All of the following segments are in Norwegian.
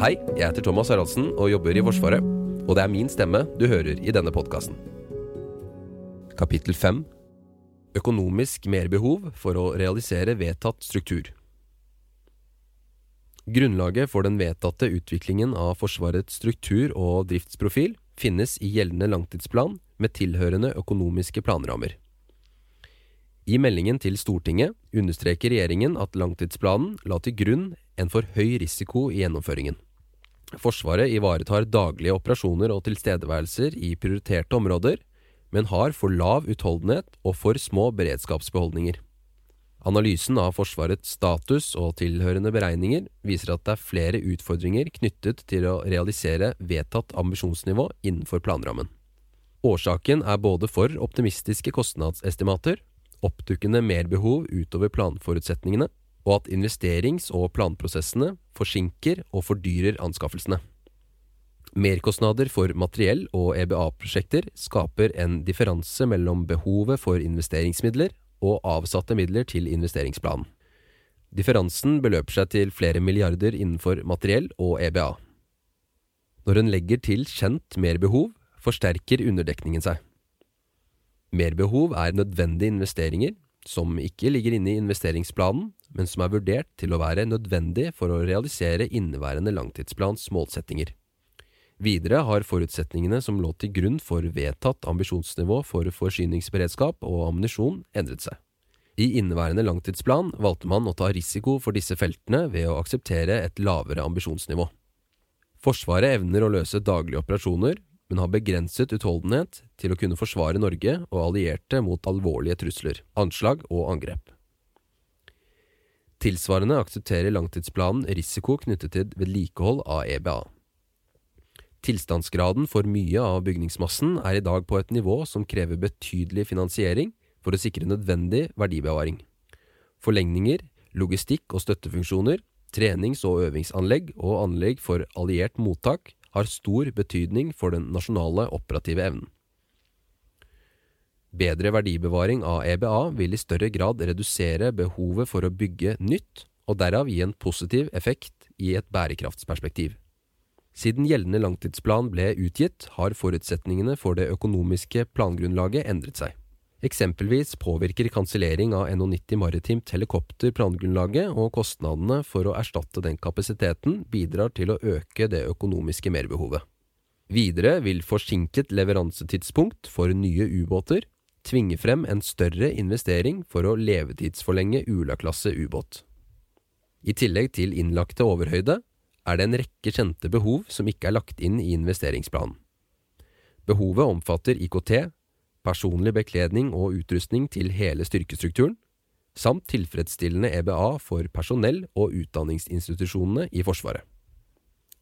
Hei, jeg heter Thomas Haraldsen og jobber i Forsvaret. Og det er min stemme du hører i denne podkasten. Kapittel 5 Økonomisk merbehov for å realisere vedtatt struktur. Grunnlaget for den vedtatte utviklingen av Forsvarets struktur og driftsprofil finnes i gjeldende langtidsplan med tilhørende økonomiske planrammer. I meldingen til Stortinget understreker regjeringen at langtidsplanen la til grunn en for høy risiko i gjennomføringen. Forsvaret ivaretar daglige operasjoner og tilstedeværelser i prioriterte områder, men har for lav utholdenhet og for små beredskapsbeholdninger. Analysen av Forsvarets status og tilhørende beregninger viser at det er flere utfordringer knyttet til å realisere vedtatt ambisjonsnivå innenfor planrammen. Årsaken er både for optimistiske kostnadsestimater, oppdukkende merbehov utover planforutsetningene, og at investerings- og planprosessene forsinker og fordyrer anskaffelsene. Merkostnader for materiell og EBA-prosjekter skaper en differanse mellom behovet for investeringsmidler og avsatte midler til investeringsplanen. Differansen beløper seg til flere milliarder innenfor materiell og EBA. Når en legger til kjent merbehov, forsterker underdekningen seg. Merbehov er nødvendige investeringer som ikke ligger inne i investeringsplanen, men som er vurdert til å være nødvendig for å realisere inneværende langtidsplans målsettinger. Videre har forutsetningene som lå til grunn for vedtatt ambisjonsnivå for forsyningsberedskap og ammunisjon, endret seg. I inneværende langtidsplan valgte man å ta risiko for disse feltene ved å akseptere et lavere ambisjonsnivå. Forsvaret evner å løse daglige operasjoner, men har begrenset utholdenhet til å kunne forsvare Norge og allierte mot alvorlige trusler, anslag og angrep. Tilsvarende aksepterer langtidsplanen risiko knyttet til vedlikehold av EBA. Tilstandsgraden for mye av bygningsmassen er i dag på et nivå som krever betydelig finansiering for å sikre nødvendig verdibevaring. Forlengninger, logistikk og støttefunksjoner, trenings- og øvingsanlegg og anlegg for alliert mottak har stor betydning for den nasjonale operative evnen. Bedre verdibevaring av EBA vil i større grad redusere behovet for å bygge nytt, og derav gi en positiv effekt i et bærekraftsperspektiv. Siden gjeldende langtidsplan ble utgitt, har forutsetningene for det økonomiske plangrunnlaget endret seg. Eksempelvis påvirker kansellering av NH90 maritimt helikopter plangrunnlaget, og kostnadene for å erstatte den kapasiteten bidrar til å øke det økonomiske merbehovet. Videre vil forsinket leveransetidspunkt for nye ubåter tvinge frem en større investering for å levetidsforlenge Ula-klasse ubåt. I tillegg til innlagte overhøyde er det en rekke kjente behov som ikke er lagt inn i investeringsplanen. Behovet omfatter IKT, personlig bekledning og utrustning til hele styrkestrukturen, samt tilfredsstillende EBA for personell og utdanningsinstitusjonene i Forsvaret.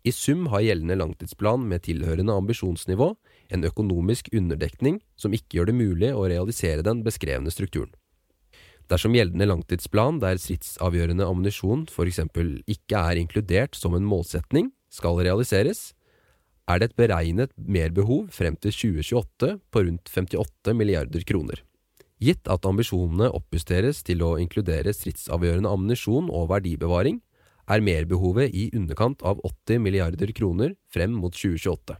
I sum har gjeldende langtidsplan med tilhørende ambisjonsnivå en økonomisk underdekning som ikke gjør det mulig å realisere den beskrevne strukturen. Dersom gjeldende langtidsplan der stridsavgjørende ammunisjon f.eks. ikke er inkludert som en målsetning, skal realiseres, er det et beregnet merbehov frem til 2028 på rundt 58 milliarder kroner. Gitt at ambisjonene oppjusteres til å inkludere stridsavgjørende ammunisjon og verdibevaring, er merbehovet i underkant av 80 milliarder kroner frem mot 2028.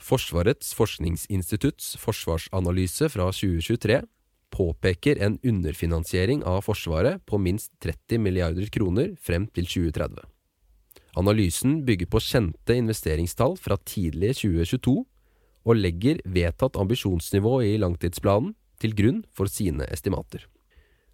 Forsvarets forskningsinstitutts forsvarsanalyse fra 2023 påpeker en underfinansiering av Forsvaret på minst 30 milliarder kroner frem til 2030. Analysen bygger på kjente investeringstall fra tidlig 2022 og legger vedtatt ambisjonsnivå i langtidsplanen til grunn for sine estimater.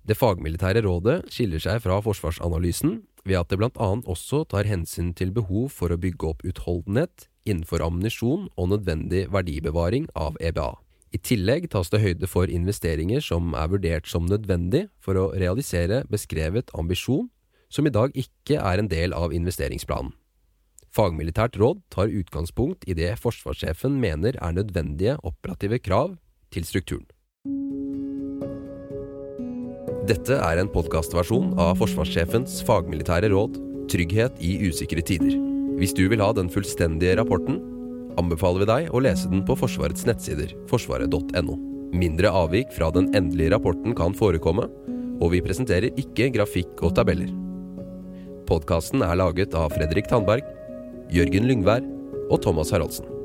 Det fagmilitære rådet skiller seg fra forsvarsanalysen ved at det bl.a. også tar hensyn til behov for å bygge opp utholdenhet innenfor ammunisjon og nødvendig verdibevaring av EBA. I tillegg tas det høyde for investeringer som er vurdert som nødvendig for å realisere beskrevet ambisjon, som i dag ikke er en del av investeringsplanen. Fagmilitært råd tar utgangspunkt i det forsvarssjefen mener er nødvendige operative krav til strukturen. Dette er en podkastversjon av forsvarssjefens fagmilitære råd Trygghet i usikre tider. Hvis du vil ha den fullstendige rapporten, anbefaler vi deg å lese den på Forsvarets nettsider, forsvaret.no. Mindre avvik fra den endelige rapporten kan forekomme, og vi presenterer ikke grafikk og tabeller. Podkasten er laget av Fredrik Tandberg, Jørgen Lyngvær og Thomas Haraldsen.